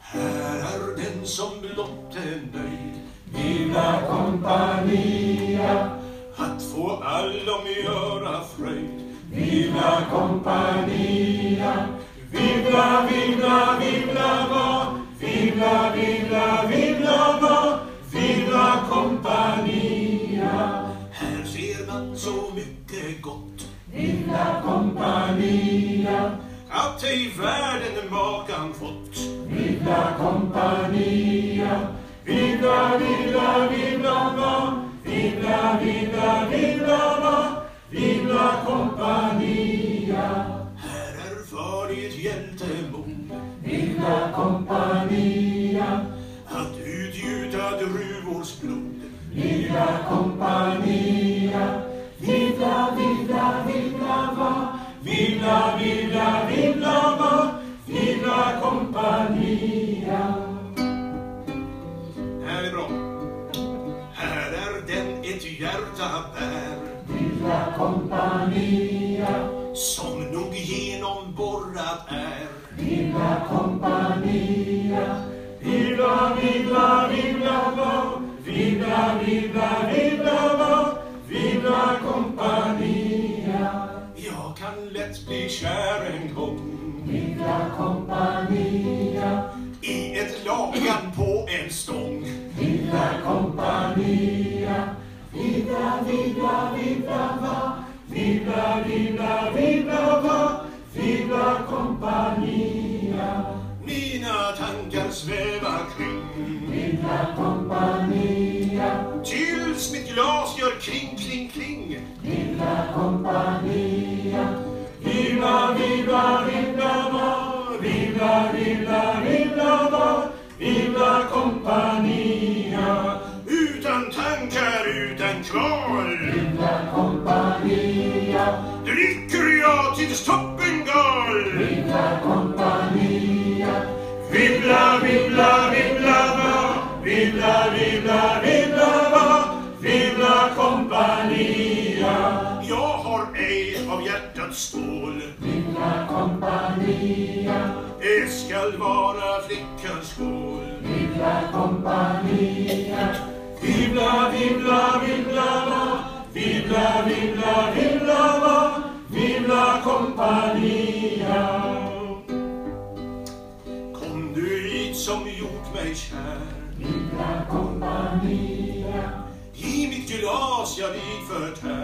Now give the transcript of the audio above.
Här är den som blott är nöjd Viva kompania att få allom göra fröjd. Viva kompania Vivla, vivla, vivla va, Vivla, vivla, vivla va, Vivla kompania Här ser man så mycket gott Vivla kompania att ej världen makan fått. Vivla Compania, Vivla, vivla, vivla va, Vivla, vivla, vivla va, Vivla Compania. Här är farligt hjältemod Villa Compania, att utgjuta druvors blod. Villa Compania, Villa, villa, villa va, Villa Compania. Här är bra. Här är den ett hjärta bär Villa Compania, som nog genomborrat är. Villa Compania, Villa, villa, villa va, Villa, villa, villa bli kär en gång Villa Compania, i ett lagan på en stång. Villa Compania, Villa, villa, villa va, Villa, villa, villa va, Villa Compania, Mina tankar svävar kring. Villa Compania, Compania. Utan tankar, utan kval Villa Compania, dricker jag tills toppen gal. Villa Compania, Villa, villa, villa va, Villa, villa, villa va, Villa Compania, Jag har ej av hjärtats stål. Villa Compania, Det skall vara flickans skål. Villa Compania, Villa, villa, villa va, Villa, villa, villa va, Villa Compania. Kom du hit som gjort mig kär. Villa Compania, I mitt glas jag dig förtär.